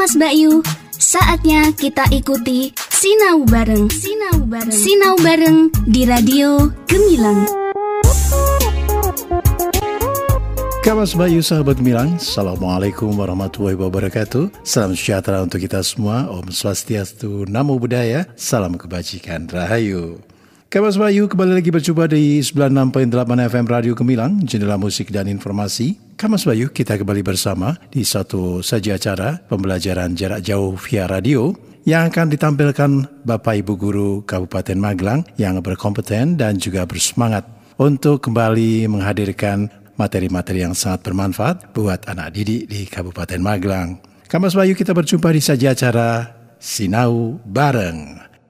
Kamas Bayu, saatnya kita ikuti Sinau Bareng. Sinau Bareng. Sinau Bareng di Radio Gemilang. Kamas Bayu sahabat Gemilang, Assalamualaikum warahmatullahi wabarakatuh Salam sejahtera untuk kita semua Om Swastiastu, Namo Buddhaya Salam kebajikan, Rahayu Kamas Bayu kembali lagi berjumpa di 96.8 FM Radio Gemilang Jendela musik dan informasi Kamas Bayu kita kembali bersama di satu saja acara Pembelajaran jarak jauh via radio yang akan ditampilkan Bapak Ibu Guru Kabupaten Magelang yang berkompeten dan juga bersemangat untuk kembali menghadirkan materi-materi yang sangat bermanfaat buat anak didik di Kabupaten Magelang. Kamas Bayu kita berjumpa di saja acara Sinau Bareng.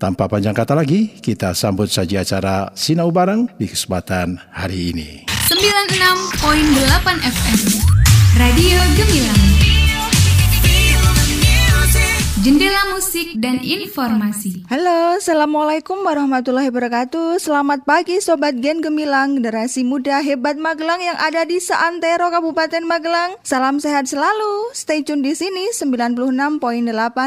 tanpa panjang kata lagi, kita sambut saja acara Sinau Bareng di kesempatan hari ini. 96.8 FM Radio Gemilang Jendela musik dan informasi. Halo, Assalamualaikum warahmatullahi wabarakatuh Selamat pagi Sobat Gen Gemilang Generasi muda hebat Magelang yang ada di Seantero Kabupaten Magelang Salam sehat selalu Stay tune di sini 96.8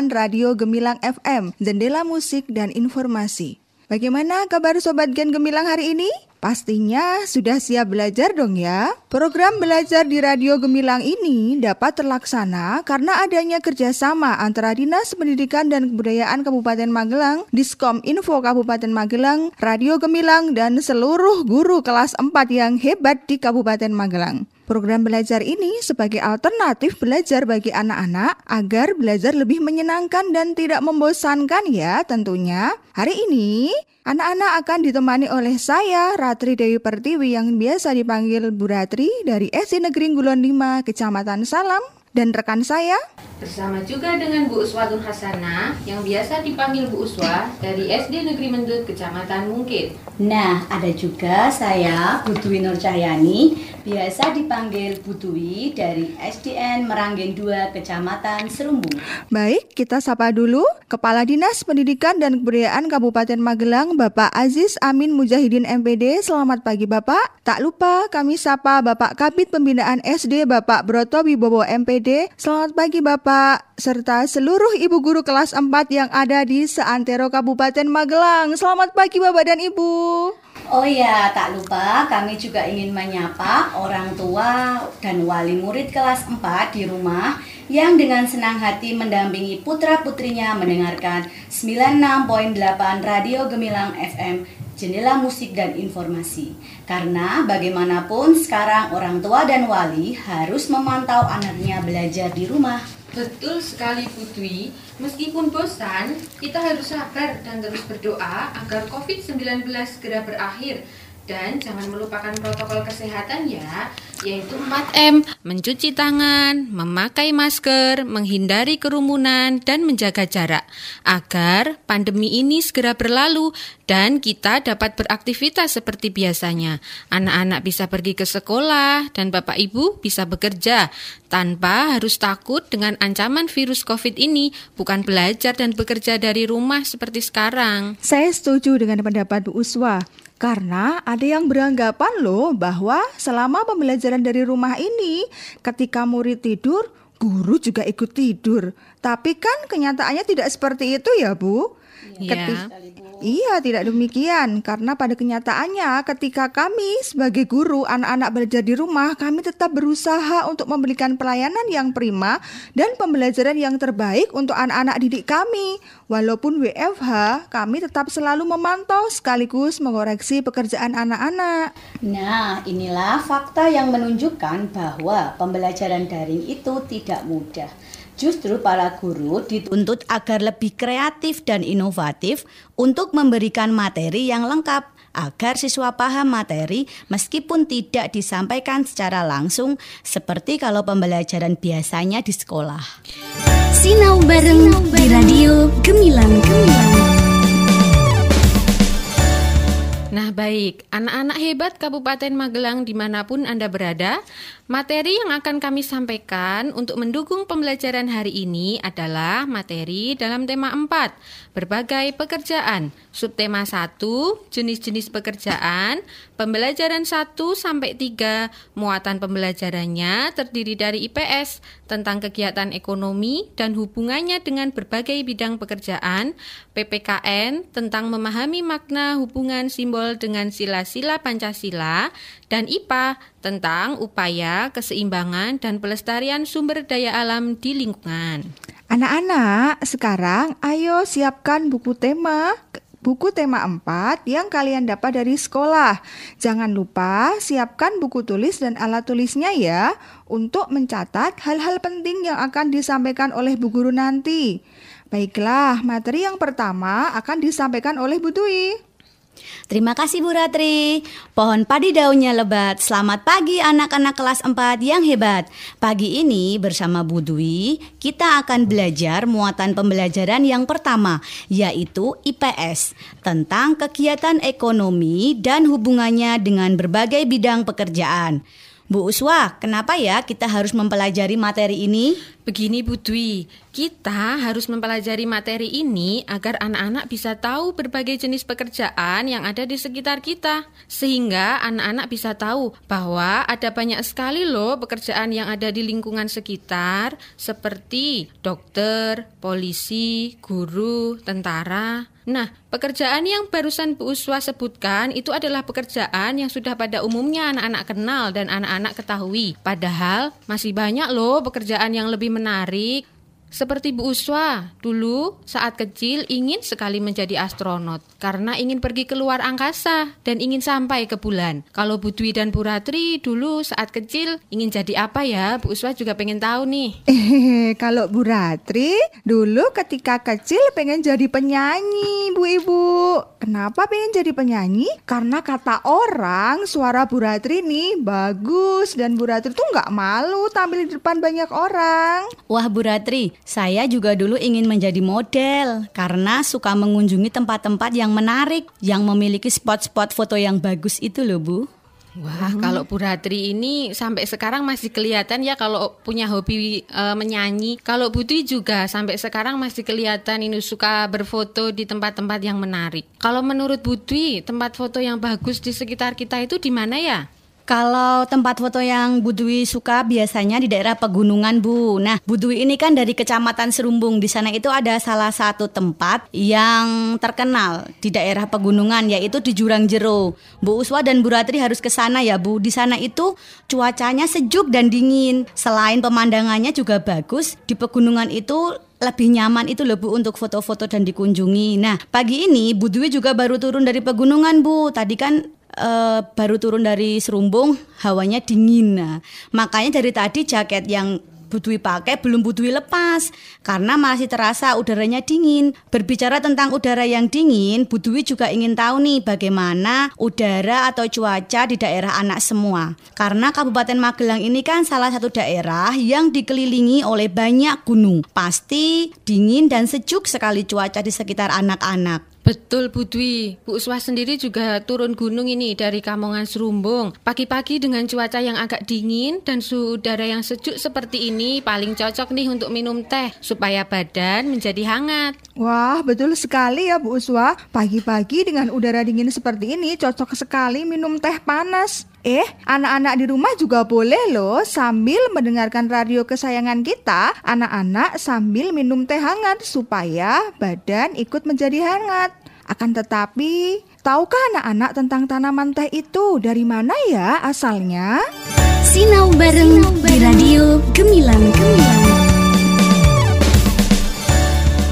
Radio Gemilang FM Jendela musik dan informasi Bagaimana kabar Sobat Gen Gemilang hari ini? Pastinya sudah siap belajar dong ya. Program belajar di Radio Gemilang ini dapat terlaksana karena adanya kerjasama antara Dinas Pendidikan dan Kebudayaan Kabupaten Magelang, Diskom Info Kabupaten Magelang, Radio Gemilang, dan seluruh guru kelas 4 yang hebat di Kabupaten Magelang. Program belajar ini sebagai alternatif belajar bagi anak-anak agar belajar lebih menyenangkan dan tidak membosankan ya tentunya. Hari ini anak-anak akan ditemani oleh saya Ratri Dewi Pertiwi yang biasa dipanggil Bu Ratri dari SD Negeri Gulon 5 Kecamatan Salam dan rekan saya Bersama juga dengan Bu Uswa Nur Hasanah yang biasa dipanggil Bu Uswa dari SD Negeri Mendut Kecamatan Mungkin. Nah, ada juga saya Budwi Nur Cahyani, biasa dipanggil Budwi dari SDN Meranggen 2 Kecamatan Serumbung. Baik, kita sapa dulu Kepala Dinas Pendidikan dan Kebudayaan Kabupaten Magelang Bapak Aziz Amin Mujahidin MPD. Selamat pagi Bapak. Tak lupa kami sapa Bapak Kabit Pembinaan SD Bapak Broto Wibowo MPD. Selamat pagi Bapak. Bapak, serta seluruh ibu guru kelas 4 yang ada di seantero Kabupaten Magelang. Selamat pagi Bapak dan Ibu. Oh ya, tak lupa kami juga ingin menyapa orang tua dan wali murid kelas 4 di rumah yang dengan senang hati mendampingi putra-putrinya mendengarkan 96.8 Radio Gemilang FM jendela musik dan informasi. Karena bagaimanapun sekarang orang tua dan wali harus memantau anaknya belajar di rumah. Betul sekali Putri, meskipun bosan, kita harus sabar dan terus berdoa agar COVID-19 segera berakhir dan jangan melupakan protokol kesehatan ya, yaitu 4M, mencuci tangan, memakai masker, menghindari kerumunan, dan menjaga jarak, agar pandemi ini segera berlalu dan kita dapat beraktivitas seperti biasanya. Anak-anak bisa pergi ke sekolah dan Bapak Ibu bisa bekerja tanpa harus takut dengan ancaman virus COVID ini, bukan belajar dan bekerja dari rumah seperti sekarang. Saya setuju dengan pendapat Bu Uswa. Karena ada yang beranggapan loh bahwa selama pembelajaran dari rumah ini ketika murid tidur, guru juga ikut tidur. Tapi kan kenyataannya tidak seperti itu ya, Bu. Iya. Iya, tidak demikian. Karena pada kenyataannya ketika kami sebagai guru anak-anak belajar di rumah, kami tetap berusaha untuk memberikan pelayanan yang prima dan pembelajaran yang terbaik untuk anak-anak didik kami. Walaupun WFH, kami tetap selalu memantau sekaligus mengoreksi pekerjaan anak-anak. Nah, inilah fakta yang menunjukkan bahwa pembelajaran daring itu tidak mudah. Justru para guru dituntut agar lebih kreatif dan inovatif untuk memberikan materi yang lengkap agar siswa paham materi meskipun tidak disampaikan secara langsung seperti kalau pembelajaran biasanya di sekolah. Sinau bareng di Radio Gemilang Gemilang. Nah baik, anak-anak hebat Kabupaten Magelang di mana pun Anda berada, materi yang akan kami sampaikan untuk mendukung pembelajaran hari ini adalah materi dalam tema 4, berbagai pekerjaan. Subtema 1, jenis-jenis pekerjaan, pembelajaran 1 sampai 3, muatan pembelajarannya terdiri dari IPS tentang kegiatan ekonomi dan hubungannya dengan berbagai bidang pekerjaan, PPKN tentang memahami makna hubungan simbol dengan sila-sila Pancasila, dan IPA tentang upaya keseimbangan dan pelestarian sumber daya alam di lingkungan. Anak-anak, sekarang ayo siapkan buku tema buku tema 4 yang kalian dapat dari sekolah. Jangan lupa siapkan buku tulis dan alat tulisnya ya untuk mencatat hal-hal penting yang akan disampaikan oleh Bu Guru nanti. Baiklah, materi yang pertama akan disampaikan oleh Bu Dwi. Terima kasih Bu Ratri. Pohon padi daunnya lebat. Selamat pagi anak-anak kelas 4 yang hebat. Pagi ini bersama Bu Dwi, kita akan belajar muatan pembelajaran yang pertama, yaitu IPS, tentang kegiatan ekonomi dan hubungannya dengan berbagai bidang pekerjaan. Bu Uswa, kenapa ya kita harus mempelajari materi ini? Begini Bu Dwi, kita harus mempelajari materi ini agar anak-anak bisa tahu berbagai jenis pekerjaan yang ada di sekitar kita. Sehingga anak-anak bisa tahu bahwa ada banyak sekali loh pekerjaan yang ada di lingkungan sekitar seperti dokter, polisi, guru, tentara. Nah, pekerjaan yang barusan Bu Uswa sebutkan itu adalah pekerjaan yang sudah pada umumnya anak-anak kenal dan anak-anak ketahui. Padahal masih banyak loh pekerjaan yang lebih menarik. Seperti Bu Uswa, dulu saat kecil ingin sekali menjadi astronot karena ingin pergi ke luar angkasa dan ingin sampai ke bulan. Kalau Bu Dwi dan Bu Ratri dulu saat kecil ingin jadi apa ya? Bu Uswa juga pengen tahu nih. Eh, kalau Bu Ratri dulu ketika kecil pengen jadi penyanyi, Bu Ibu. Kenapa pengen jadi penyanyi? Karena kata orang suara Bu Ratri nih bagus dan Bu Ratri tuh nggak malu tampil di depan banyak orang. Wah Bu Ratri, saya juga dulu ingin menjadi model karena suka mengunjungi tempat-tempat yang menarik, yang memiliki spot-spot foto yang bagus itu loh Bu. Wah, kalau Bu Ratri ini sampai sekarang masih kelihatan ya kalau punya hobi e, menyanyi. Kalau Dwi juga sampai sekarang masih kelihatan ini suka berfoto di tempat-tempat yang menarik. Kalau menurut Dwi, tempat foto yang bagus di sekitar kita itu di mana ya? Kalau tempat foto yang Bu Dwi suka biasanya di daerah pegunungan Bu. Nah, Bu Dwi ini kan dari Kecamatan Serumbung. Di sana itu ada salah satu tempat yang terkenal di daerah pegunungan yaitu di Jurang Jero. Bu Uswa dan Bu Ratri harus ke sana ya Bu. Di sana itu cuacanya sejuk dan dingin. Selain pemandangannya juga bagus, di pegunungan itu lebih nyaman itu loh Bu untuk foto-foto dan dikunjungi. Nah, pagi ini Bu Dwi juga baru turun dari pegunungan Bu. Tadi kan uh, baru turun dari serumbung hawanya dingin nah makanya dari tadi jaket yang Budwi pakai belum Budwi lepas karena masih terasa udaranya dingin. Berbicara tentang udara yang dingin, Budwi juga ingin tahu nih bagaimana udara atau cuaca di daerah anak semua. Karena Kabupaten Magelang ini kan salah satu daerah yang dikelilingi oleh banyak gunung. Pasti dingin dan sejuk sekali cuaca di sekitar anak-anak. Betul Bu Dwi, Bu Uswah sendiri juga turun gunung ini dari Kamongan Serumbung. Pagi-pagi dengan cuaca yang agak dingin dan suhu udara yang sejuk seperti ini paling cocok nih untuk minum teh supaya badan menjadi hangat. Wah, betul sekali ya Bu Uswah. Pagi-pagi dengan udara dingin seperti ini cocok sekali minum teh panas. Eh, anak-anak di rumah juga boleh loh sambil mendengarkan radio kesayangan kita, anak-anak sambil minum teh hangat supaya badan ikut menjadi hangat. Akan tetapi, tahukah anak-anak tentang tanaman teh itu dari mana ya asalnya? Sinau bareng di radio Gemilang Gemilang.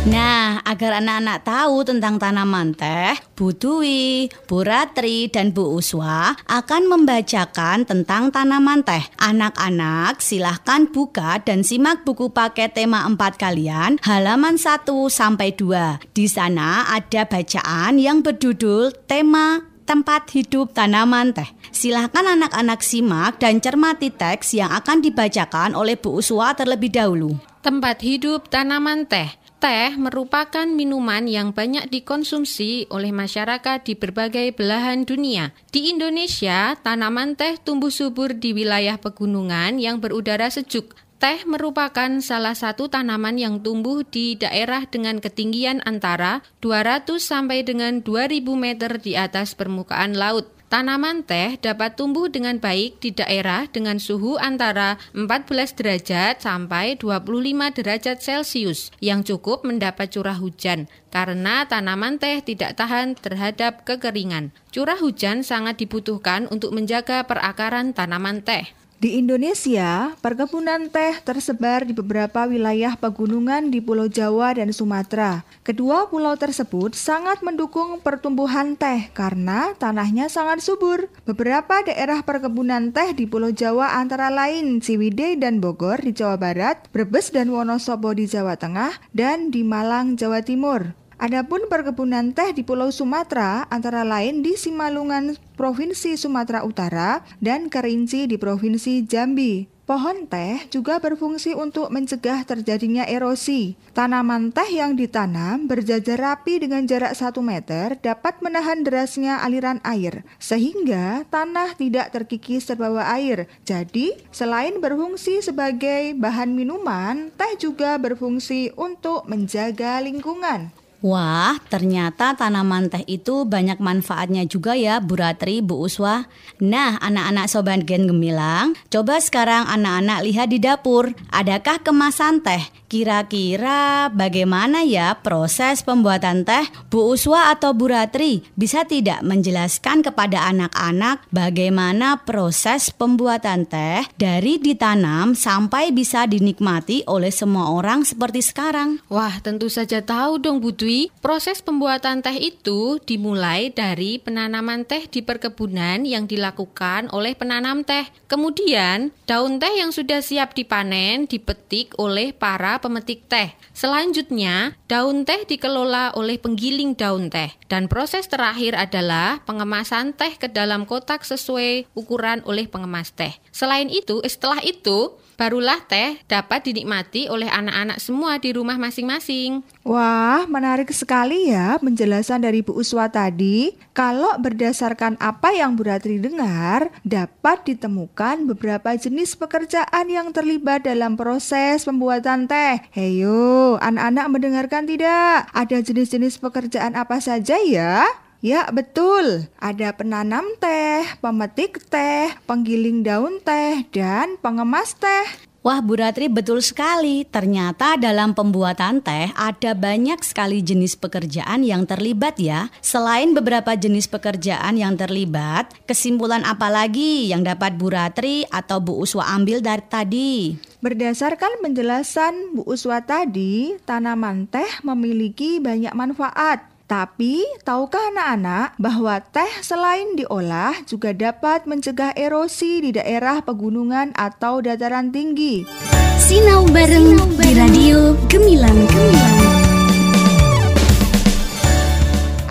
Nah, agar anak-anak tahu tentang tanaman teh, Bu Dwi, Bu Ratri, dan Bu Uswa akan membacakan tentang tanaman teh. Anak-anak silahkan buka dan simak buku paket tema 4 kalian halaman 1 sampai 2. Di sana ada bacaan yang berjudul tema tempat hidup tanaman teh. Silahkan anak-anak simak dan cermati teks yang akan dibacakan oleh Bu Uswa terlebih dahulu. Tempat hidup tanaman teh. Teh merupakan minuman yang banyak dikonsumsi oleh masyarakat di berbagai belahan dunia. Di Indonesia, tanaman teh tumbuh subur di wilayah pegunungan yang berudara sejuk. Teh merupakan salah satu tanaman yang tumbuh di daerah dengan ketinggian antara 200 sampai dengan 2000 meter di atas permukaan laut. Tanaman teh dapat tumbuh dengan baik di daerah dengan suhu antara 14 derajat sampai 25 derajat Celcius yang cukup mendapat curah hujan karena tanaman teh tidak tahan terhadap kekeringan. Curah hujan sangat dibutuhkan untuk menjaga perakaran tanaman teh. Di Indonesia, perkebunan teh tersebar di beberapa wilayah pegunungan di Pulau Jawa dan Sumatera. Kedua pulau tersebut sangat mendukung pertumbuhan teh karena tanahnya sangat subur. Beberapa daerah perkebunan teh di Pulau Jawa antara lain Ciwidey dan Bogor di Jawa Barat, Brebes dan Wonosobo di Jawa Tengah, dan di Malang, Jawa Timur. Adapun perkebunan teh di Pulau Sumatera antara lain di Simalungan, Provinsi Sumatera Utara dan Kerinci di Provinsi Jambi. Pohon teh juga berfungsi untuk mencegah terjadinya erosi. Tanaman teh yang ditanam berjajar rapi dengan jarak 1 meter dapat menahan derasnya aliran air, sehingga tanah tidak terkikis terbawa air. Jadi, selain berfungsi sebagai bahan minuman, teh juga berfungsi untuk menjaga lingkungan. Wah, ternyata tanaman teh itu banyak manfaatnya juga ya Bu Ratri, Bu Uswa. Nah, anak-anak Sobat Gen Gemilang, coba sekarang anak-anak lihat di dapur. Adakah kemasan teh? Kira-kira bagaimana ya proses pembuatan teh? Bu Uswa atau Bu Ratri bisa tidak menjelaskan kepada anak-anak bagaimana proses pembuatan teh dari ditanam sampai bisa dinikmati oleh semua orang seperti sekarang? Wah, tentu saja tahu dong Bu Dwi. Proses pembuatan teh itu dimulai dari penanaman teh di perkebunan yang dilakukan oleh penanam teh. Kemudian, daun teh yang sudah siap dipanen dipetik oleh para pemetik teh. Selanjutnya, daun teh dikelola oleh penggiling daun teh. Dan proses terakhir adalah pengemasan teh ke dalam kotak sesuai ukuran oleh pengemas teh. Selain itu, setelah itu, barulah teh dapat dinikmati oleh anak-anak semua di rumah masing-masing. Wah, menarik sekali ya penjelasan dari Bu Uswa tadi. Kalau berdasarkan apa yang Bu Ratri dengar, dapat ditemukan beberapa jenis pekerjaan yang terlibat dalam proses pembuatan teh. Heyo, anak-anak mendengarkan tidak? Ada jenis-jenis pekerjaan apa saja ya? Ya, betul. Ada penanam teh, pemetik teh, penggiling daun teh, dan pengemas teh. Wah Bu Ratri betul sekali, ternyata dalam pembuatan teh ada banyak sekali jenis pekerjaan yang terlibat ya. Selain beberapa jenis pekerjaan yang terlibat, kesimpulan apa lagi yang dapat Bu Ratri atau Bu Uswa ambil dari tadi? Berdasarkan penjelasan Bu Uswa tadi, tanaman teh memiliki banyak manfaat. Tapi, tahukah anak-anak bahwa teh selain diolah juga dapat mencegah erosi di daerah pegunungan atau dataran tinggi? Sinau bareng di Radio Gemilang Gemilang.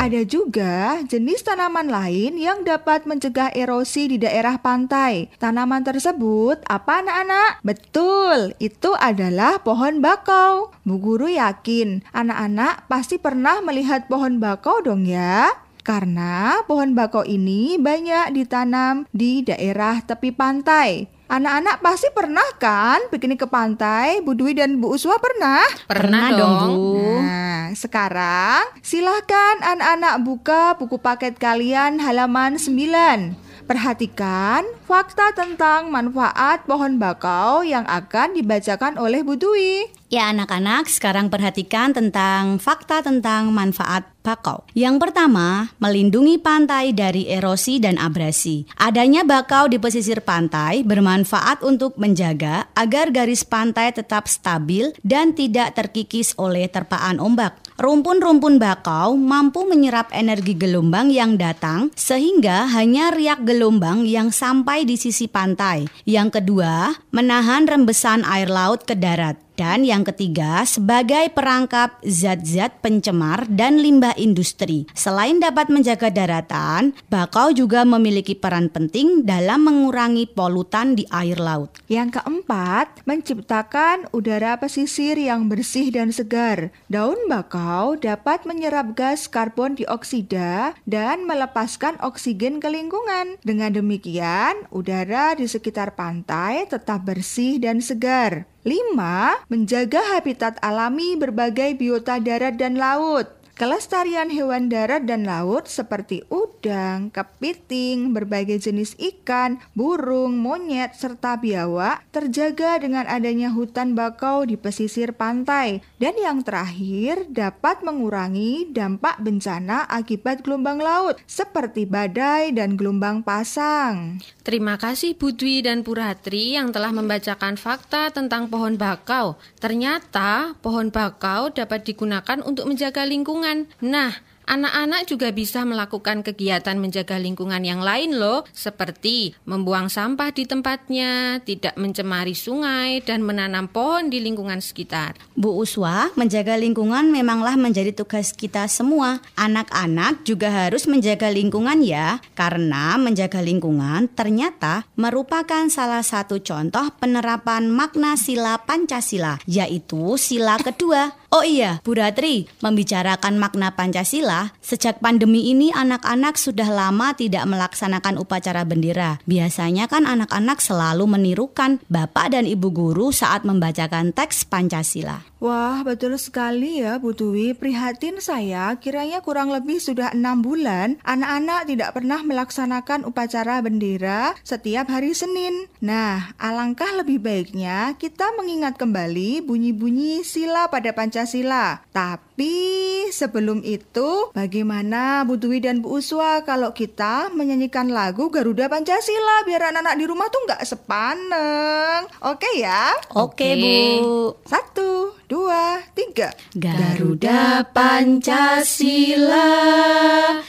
Ada juga jenis tanaman lain yang dapat mencegah erosi di daerah pantai. Tanaman tersebut apa anak-anak? Betul, itu adalah pohon bakau. Bu Guru yakin anak-anak pasti pernah melihat pohon bakau dong ya? Karena pohon bakau ini banyak ditanam di daerah tepi pantai. Anak-anak pasti pernah kan piknik ke pantai? Bu Dwi dan Bu Uswa pernah? Pernah, dong, Bu. Nah, sekarang silahkan anak-anak buka buku paket kalian halaman 9. Perhatikan fakta tentang manfaat pohon bakau yang akan dibacakan oleh Bu Dwi. Ya anak-anak, sekarang perhatikan tentang fakta tentang manfaat bakau. Yang pertama, melindungi pantai dari erosi dan abrasi. Adanya bakau di pesisir pantai bermanfaat untuk menjaga agar garis pantai tetap stabil dan tidak terkikis oleh terpaan ombak. Rumpun-rumpun bakau mampu menyerap energi gelombang yang datang sehingga hanya riak gelombang yang sampai di sisi pantai. Yang kedua, menahan rembesan air laut ke darat. Dan yang ketiga, sebagai perangkap zat-zat pencemar dan limbah industri. Selain dapat menjaga daratan, bakau juga memiliki peran penting dalam mengurangi polutan di air laut. Yang keempat, menciptakan udara pesisir yang bersih dan segar. Daun bakau dapat menyerap gas karbon dioksida dan melepaskan oksigen ke lingkungan. Dengan demikian, udara di sekitar pantai tetap bersih dan segar. 5. Menjaga habitat alami berbagai biota darat dan laut. Kelestarian hewan darat dan laut seperti udang, kepiting, berbagai jenis ikan, burung, monyet, serta biawak terjaga dengan adanya hutan bakau di pesisir pantai. Dan yang terakhir, dapat mengurangi dampak bencana akibat gelombang laut seperti badai dan gelombang pasang. Terima kasih Bu Dwi dan Puratri yang telah membacakan fakta tentang pohon bakau. Ternyata pohon bakau dapat digunakan untuk menjaga lingkungan Nah, Anak-anak juga bisa melakukan kegiatan menjaga lingkungan yang lain loh, seperti membuang sampah di tempatnya, tidak mencemari sungai, dan menanam pohon di lingkungan sekitar. Bu Uswa, menjaga lingkungan memanglah menjadi tugas kita semua. Anak-anak juga harus menjaga lingkungan ya, karena menjaga lingkungan ternyata merupakan salah satu contoh penerapan makna sila Pancasila, yaitu sila kedua. Oh iya, Bu Ratri, membicarakan makna Pancasila sejak pandemi ini anak-anak sudah lama tidak melaksanakan upacara bendera. Biasanya kan anak-anak selalu menirukan bapak dan ibu guru saat membacakan teks Pancasila. Wah, betul sekali ya Bu Dwi. Prihatin saya, kiranya kurang lebih sudah enam bulan anak-anak tidak pernah melaksanakan upacara bendera setiap hari Senin. Nah, alangkah lebih baiknya kita mengingat kembali bunyi-bunyi sila pada Pancasila. Tapi sebelum itu, bagaimana Bu Dwi dan Bu Uswa kalau kita menyanyikan lagu Garuda Pancasila biar anak-anak di rumah tuh nggak sepaneng. Oke ya? Oke, Bu. Satu, dua, tiga. Garuda Pancasila,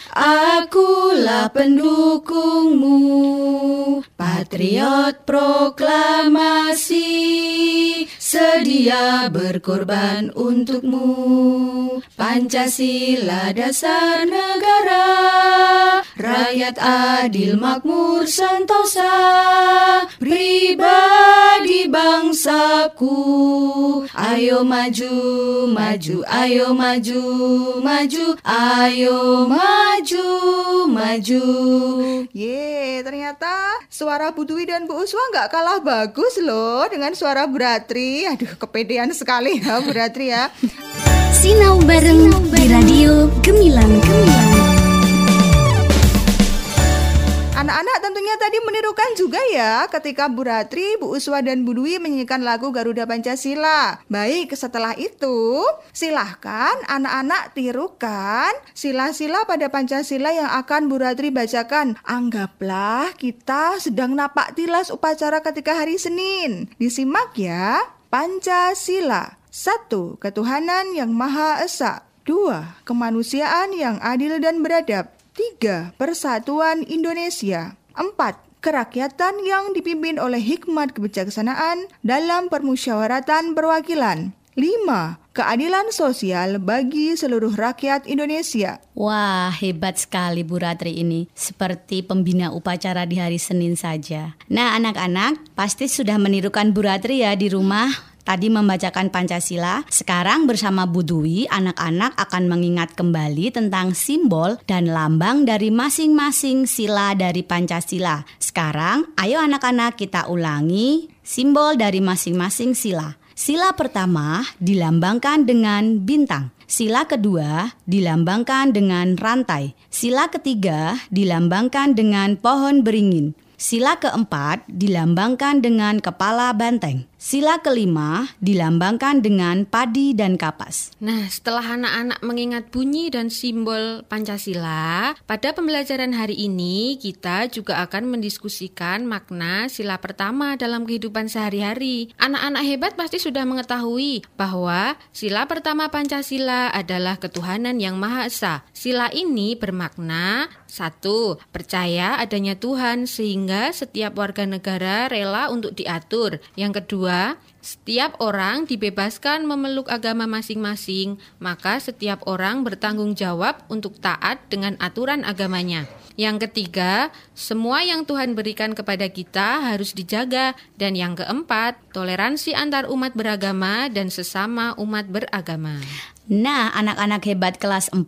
akulah pendukungmu. Patriot proklamasi, sedia berkorban untukmu. Pancasila dasar negara, rakyat adil makmur sentosa, pribadi bangsaku. Ayo maju, maju, ayo maju, maju, ayo maju, maju. Ye, ternyata suara Bu Dwi dan Bu Uswa nggak kalah bagus loh dengan suara Bu Ratri. Aduh, kepedean sekali ya Bu Ratri ya. Sinau bareng di Radio Gemilang Gemilang. Anak-anak tentunya tadi menirukan juga ya ketika Bu Ratri, Bu Uswa dan Bu Dwi menyanyikan lagu Garuda Pancasila. Baik, setelah itu silahkan anak-anak tirukan sila-sila pada Pancasila yang akan Bu Ratri bacakan. Anggaplah kita sedang napak tilas upacara ketika hari Senin. Disimak ya. Pancasila. Satu, ketuhanan yang Maha Esa. Dua, kemanusiaan yang adil dan beradab. Tiga, persatuan Indonesia. Empat, kerakyatan yang dipimpin oleh hikmat kebijaksanaan dalam permusyawaratan perwakilan. Lima, keadilan sosial bagi seluruh rakyat Indonesia. Wah, hebat sekali Bu Ratri ini. Seperti pembina upacara di hari Senin saja. Nah, anak-anak pasti sudah menirukan Bu Ratri ya di rumah Tadi membacakan Pancasila, sekarang bersama Bu Dwi, anak-anak akan mengingat kembali tentang simbol dan lambang dari masing-masing sila dari Pancasila. Sekarang, ayo anak-anak kita ulangi simbol dari masing-masing sila. Sila pertama dilambangkan dengan bintang. Sila kedua dilambangkan dengan rantai. Sila ketiga dilambangkan dengan pohon beringin. Sila keempat dilambangkan dengan kepala banteng. Sila kelima dilambangkan dengan padi dan kapas. Nah, setelah anak-anak mengingat bunyi dan simbol Pancasila, pada pembelajaran hari ini kita juga akan mendiskusikan makna sila pertama dalam kehidupan sehari-hari. Anak-anak hebat pasti sudah mengetahui bahwa sila pertama Pancasila adalah ketuhanan yang Maha Esa. Sila ini bermakna satu, percaya adanya Tuhan sehingga setiap warga negara rela untuk diatur. Yang kedua, kedua, setiap orang dibebaskan memeluk agama masing-masing, maka setiap orang bertanggung jawab untuk taat dengan aturan agamanya. Yang ketiga, semua yang Tuhan berikan kepada kita harus dijaga. Dan yang keempat, toleransi antar umat beragama dan sesama umat beragama. Nah, anak-anak hebat kelas 4,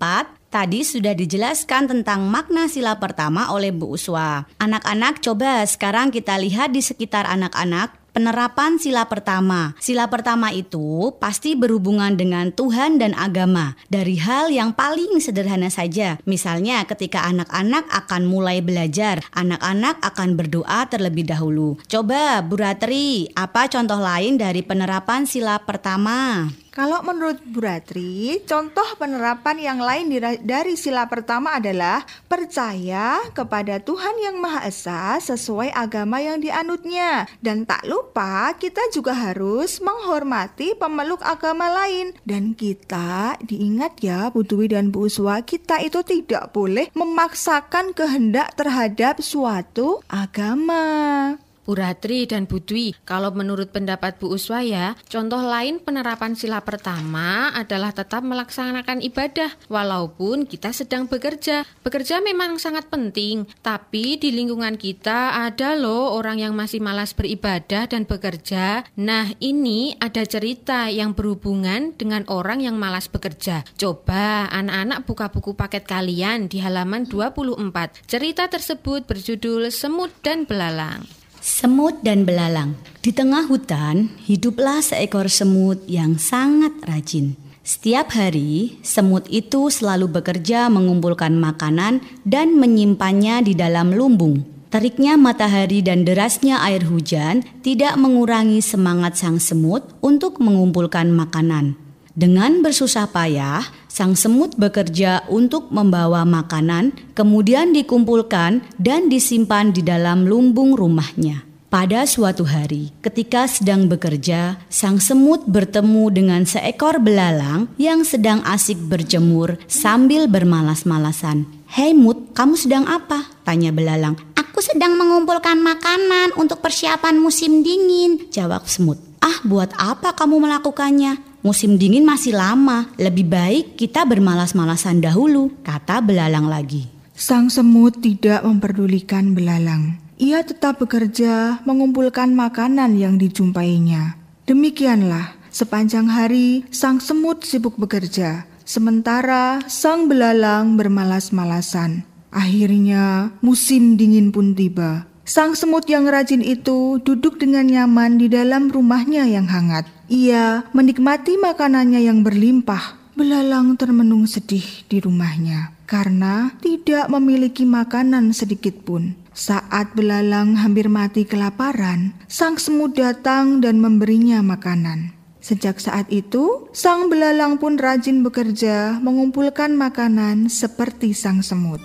tadi sudah dijelaskan tentang makna sila pertama oleh Bu Uswa. Anak-anak, coba sekarang kita lihat di sekitar anak-anak Penerapan sila pertama. Sila pertama itu pasti berhubungan dengan Tuhan dan agama. Dari hal yang paling sederhana saja. Misalnya ketika anak-anak akan mulai belajar, anak-anak akan berdoa terlebih dahulu. Coba Bu Ratri, apa contoh lain dari penerapan sila pertama? Kalau menurut Bu Ratri, contoh penerapan yang lain dari sila pertama adalah percaya kepada Tuhan yang Maha Esa sesuai agama yang dianutnya. Dan tak lupa kita juga harus menghormati pemeluk agama lain. Dan kita diingat ya Bu Dwi dan Bu Uswa, kita itu tidak boleh memaksakan kehendak terhadap suatu agama. Bu Ratri dan Bu kalau menurut pendapat Bu Uswaya, contoh lain penerapan sila pertama adalah tetap melaksanakan ibadah walaupun kita sedang bekerja. Bekerja memang sangat penting, tapi di lingkungan kita ada loh orang yang masih malas beribadah dan bekerja. Nah, ini ada cerita yang berhubungan dengan orang yang malas bekerja. Coba anak-anak buka buku paket kalian di halaman 24. Cerita tersebut berjudul Semut dan Belalang. Semut dan belalang. Di tengah hutan, hiduplah seekor semut yang sangat rajin. Setiap hari, semut itu selalu bekerja mengumpulkan makanan dan menyimpannya di dalam lumbung. Teriknya matahari dan derasnya air hujan tidak mengurangi semangat sang semut untuk mengumpulkan makanan. Dengan bersusah payah, sang semut bekerja untuk membawa makanan, kemudian dikumpulkan dan disimpan di dalam lumbung rumahnya. Pada suatu hari, ketika sedang bekerja, sang semut bertemu dengan seekor belalang yang sedang asik berjemur sambil bermalas-malasan. "Hei Mut, kamu sedang apa?" tanya belalang. "Aku sedang mengumpulkan makanan untuk persiapan musim dingin," jawab semut. "Ah, buat apa kamu melakukannya?" Musim dingin masih lama, lebih baik kita bermalas-malasan dahulu, kata belalang lagi. Sang semut tidak memperdulikan belalang. Ia tetap bekerja mengumpulkan makanan yang dijumpainya. Demikianlah, sepanjang hari sang semut sibuk bekerja, sementara sang belalang bermalas-malasan. Akhirnya, musim dingin pun tiba. Sang semut yang rajin itu duduk dengan nyaman di dalam rumahnya yang hangat. Ia menikmati makanannya yang berlimpah. Belalang termenung sedih di rumahnya karena tidak memiliki makanan sedikit pun. Saat belalang hampir mati kelaparan, sang semut datang dan memberinya makanan. Sejak saat itu, sang belalang pun rajin bekerja mengumpulkan makanan seperti sang semut.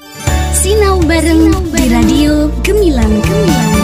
Sinau bareng di Radio Gemilang Gemilang.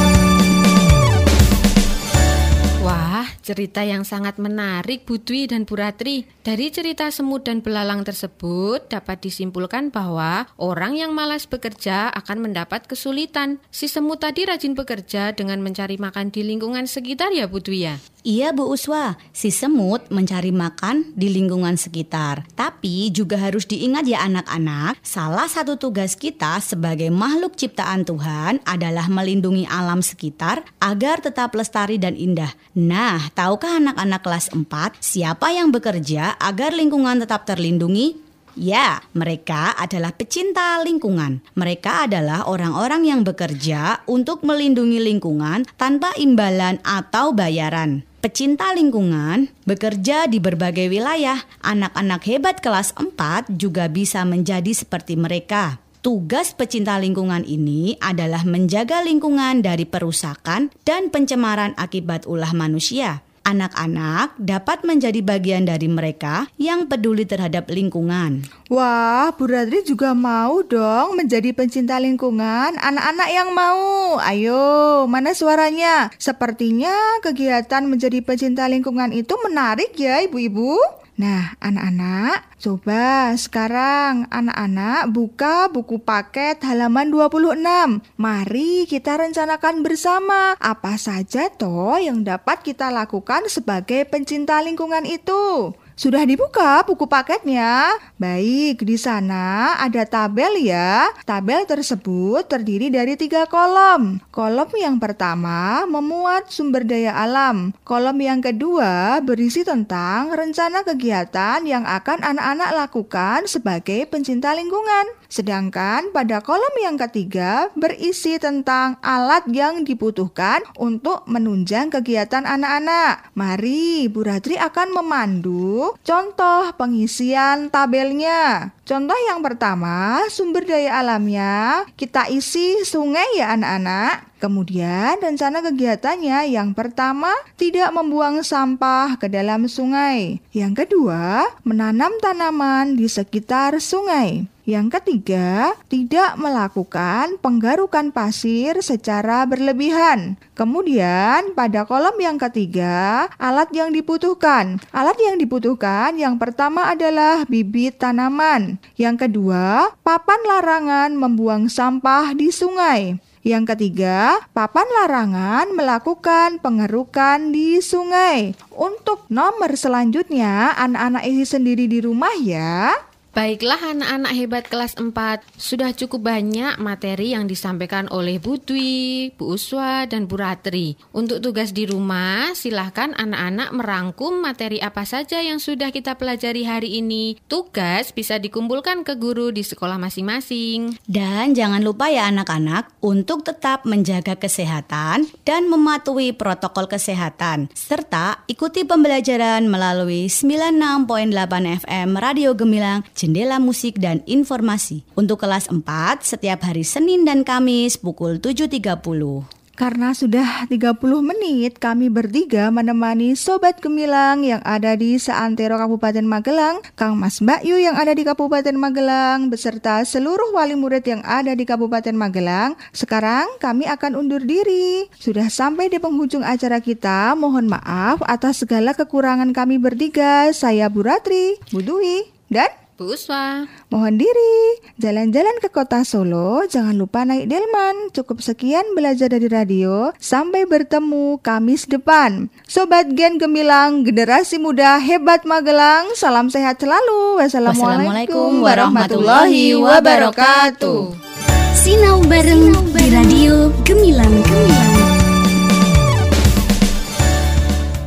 Wah, cerita yang sangat menarik Bu Dwi dan Bu Ratri. Dari cerita semut dan belalang tersebut dapat disimpulkan bahwa orang yang malas bekerja akan mendapat kesulitan. Si semut tadi rajin bekerja dengan mencari makan di lingkungan sekitar ya Bu Dwi ya? Iya Bu Uswa, si semut mencari makan di lingkungan sekitar. Tapi juga harus diingat ya anak-anak, salah satu tugas kita sebagai makhluk ciptaan Tuhan adalah melindungi alam sekitar agar tetap lestari dan indah. Nah, tahukah anak-anak kelas 4 siapa yang bekerja agar lingkungan tetap terlindungi? Ya, mereka adalah pecinta lingkungan. Mereka adalah orang-orang yang bekerja untuk melindungi lingkungan tanpa imbalan atau bayaran pecinta lingkungan, bekerja di berbagai wilayah. Anak-anak hebat kelas 4 juga bisa menjadi seperti mereka. Tugas pecinta lingkungan ini adalah menjaga lingkungan dari perusakan dan pencemaran akibat ulah manusia anak-anak dapat menjadi bagian dari mereka yang peduli terhadap lingkungan. Wah, Bu Radri juga mau dong menjadi pencinta lingkungan. Anak-anak yang mau, ayo, mana suaranya? Sepertinya kegiatan menjadi pencinta lingkungan itu menarik ya, ibu-ibu. Nah, anak-anak, coba sekarang anak-anak buka buku paket halaman 26. Mari kita rencanakan bersama apa saja toh yang dapat kita lakukan sebagai pencinta lingkungan itu. Sudah dibuka buku paketnya? Baik, di sana ada tabel ya. Tabel tersebut terdiri dari tiga kolom. Kolom yang pertama memuat sumber daya alam. Kolom yang kedua berisi tentang rencana kegiatan yang akan anak-anak lakukan sebagai pencinta lingkungan. Sedangkan pada kolom yang ketiga berisi tentang alat yang dibutuhkan untuk menunjang kegiatan anak-anak. Mari, Bu Ratri akan memandu contoh pengisian tabelnya. Contoh yang pertama, sumber daya alamnya kita isi sungai ya anak-anak. Kemudian rencana kegiatannya yang pertama tidak membuang sampah ke dalam sungai. Yang kedua, menanam tanaman di sekitar sungai. Yang ketiga, tidak melakukan penggarukan pasir secara berlebihan. Kemudian, pada kolom yang ketiga, alat yang dibutuhkan. Alat yang dibutuhkan yang pertama adalah bibit tanaman. Yang kedua, papan larangan membuang sampah di sungai. Yang ketiga, papan larangan melakukan pengerukan di sungai. Untuk nomor selanjutnya, anak-anak isi sendiri di rumah ya. Baiklah anak-anak hebat kelas 4, sudah cukup banyak materi yang disampaikan oleh Bu Dwi, Bu Uswa, dan Bu Ratri. Untuk tugas di rumah, silahkan anak-anak merangkum materi apa saja yang sudah kita pelajari hari ini. Tugas bisa dikumpulkan ke guru di sekolah masing-masing. Dan jangan lupa ya anak-anak untuk tetap menjaga kesehatan dan mematuhi protokol kesehatan. Serta ikuti pembelajaran melalui 96.8 FM Radio Gemilang jendela musik dan informasi. Untuk kelas 4, setiap hari Senin dan Kamis pukul 7.30. Karena sudah 30 menit kami bertiga menemani Sobat Gemilang yang ada di Seantero Kabupaten Magelang, Kang Mas Mbak Yu yang ada di Kabupaten Magelang, beserta seluruh wali murid yang ada di Kabupaten Magelang. Sekarang kami akan undur diri. Sudah sampai di penghujung acara kita, mohon maaf atas segala kekurangan kami bertiga. Saya Bu Ratri, Bu Dwi, dan Bu Uswa. Mohon diri, jalan-jalan ke kota Solo, jangan lupa naik delman. Cukup sekian belajar dari radio, sampai bertemu Kamis depan. Sobat Gen Gemilang, generasi muda hebat Magelang, salam sehat selalu. Wassalamualaikum warahmatullahi wabarakatuh. Sinau bareng di radio Gemilang Gemilang.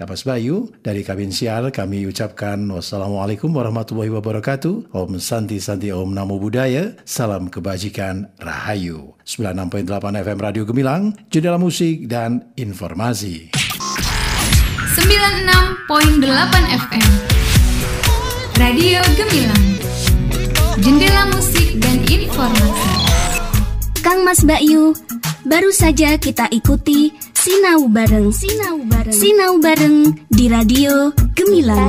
Kapas Bayu, dari Kabin Sial kami ucapkan wassalamualaikum warahmatullahi wabarakatuh. Om Santi Santi Om Namo Buddhaya. Salam kebajikan Rahayu. 96.8 FM Radio Gemilang, jendela musik dan informasi. 96.8 FM Radio Gemilang Jendela musik dan informasi Kang Mas Bayu, baru saja kita ikuti Sinau bareng, sinau bareng, sinau bareng di radio Gemilang.